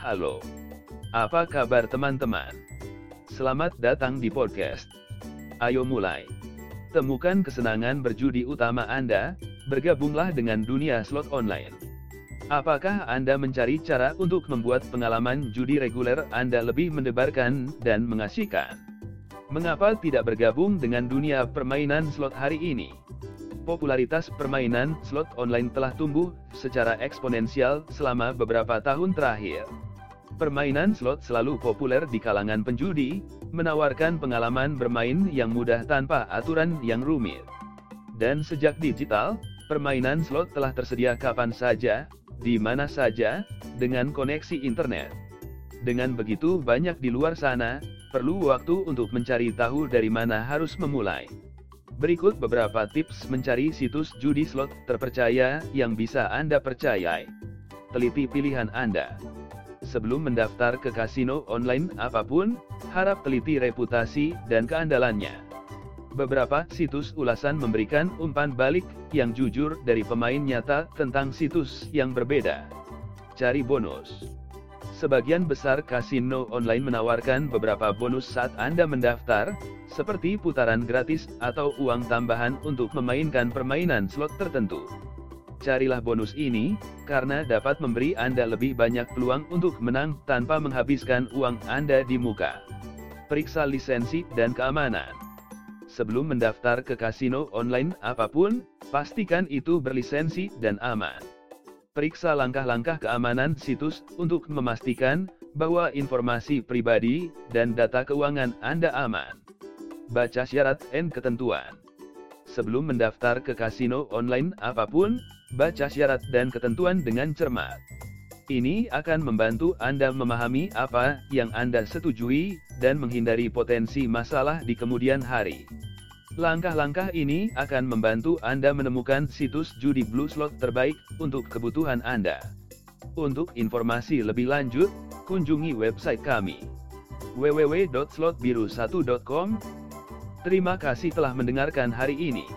Halo. Apa kabar teman-teman? Selamat datang di podcast. Ayo mulai. Temukan kesenangan berjudi utama Anda, bergabunglah dengan dunia slot online. Apakah Anda mencari cara untuk membuat pengalaman judi reguler Anda lebih mendebarkan dan mengasihkan? Mengapa tidak bergabung dengan dunia permainan slot hari ini? Popularitas permainan slot online telah tumbuh secara eksponensial selama beberapa tahun terakhir. Permainan slot selalu populer di kalangan penjudi, menawarkan pengalaman bermain yang mudah tanpa aturan yang rumit. Dan sejak digital, permainan slot telah tersedia kapan saja, di mana saja, dengan koneksi internet. Dengan begitu banyak di luar sana, Perlu waktu untuk mencari tahu dari mana harus memulai. Berikut beberapa tips mencari situs judi slot terpercaya yang bisa Anda percayai. Teliti pilihan Anda. Sebelum mendaftar ke kasino online apa pun, harap teliti reputasi dan keandalannya. Beberapa situs ulasan memberikan umpan balik yang jujur dari pemain nyata tentang situs yang berbeda. Cari bonus. Sebagian besar kasino online menawarkan beberapa bonus saat Anda mendaftar, seperti putaran gratis atau uang tambahan untuk memainkan permainan slot tertentu. Carilah bonus ini, karena dapat memberi Anda lebih banyak peluang untuk menang tanpa menghabiskan uang Anda di muka. Periksa lisensi dan keamanan. Sebelum mendaftar ke kasino online apa pun, pastikan itu berlisensi dan aman. Periksa langkah-langkah keamanan situs untuk memastikan bahwa informasi pribadi dan data keuangan Anda aman. Baca syarat dan ketentuan. Sebelum mendaftar ke kasino online apa pun, baca syarat dan ketentuan dengan cermat. Ini akan membantu Anda memahami apa yang Anda setujui dan menghindari potensi masalah di kemudian hari. Langkah-langkah ini akan membantu Anda menemukan situs judi blue slot terbaik untuk kebutuhan Anda. Untuk informasi lebih lanjut, kunjungi website kami www.slotbiru1.com. Terima kasih telah mendengarkan hari ini.